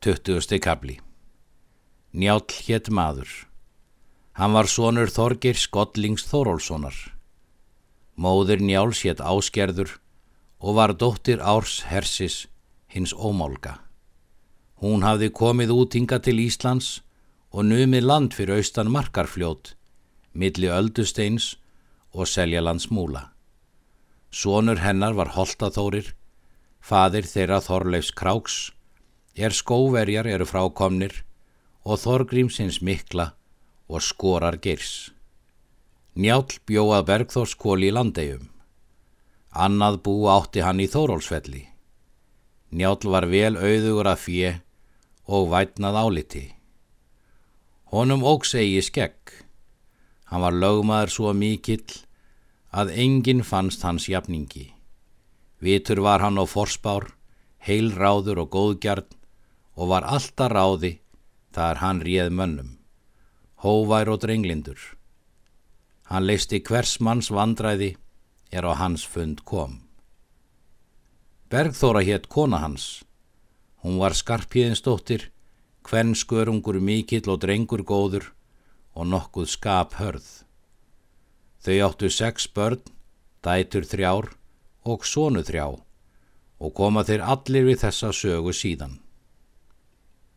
Tuttugusti kabli Njál hétt maður. Hann var sonur Þorgir Skollings Þórólssonar. Móður Njáls hétt Áskerður og var dóttir Árs Hersis hins ómálga. Hún hafði komið útinga til Íslands og numið land fyrir austan markarfljót, milli Öldusteins og Seljalands múla. Sónur hennar var Holtaþórir, fadir þeirra Þorleifs Kráks, er skóverjar eru frákomnir og Þorgrímsins mikla og skorar geirs. Njál bjóað Bergþórskóli í landegjum. Annað bú átti hann í Þórólsfelli. Njál var vel auðugur að fjö og vætnað áliti. Honum ógs eigi skegg. Hann var lögmaður svo mikill að enginn fannst hans jafningi. Vitur var hann á forspár, heilráður og góðgjarn og var alltaf ráði þar hann réð mönnum, hóvær og drenglindur. Hann leisti hvers manns vandræði er á hans fund kom. Bergþóra hétt kona hans. Hún var skarpíðinsdóttir, hvern skörungur mikill og drengur góður og nokkuð skap hörð. Þau áttu sex börn, dætur þrjár og sónu þrjá og koma þeir allir við þessa sögu síðan.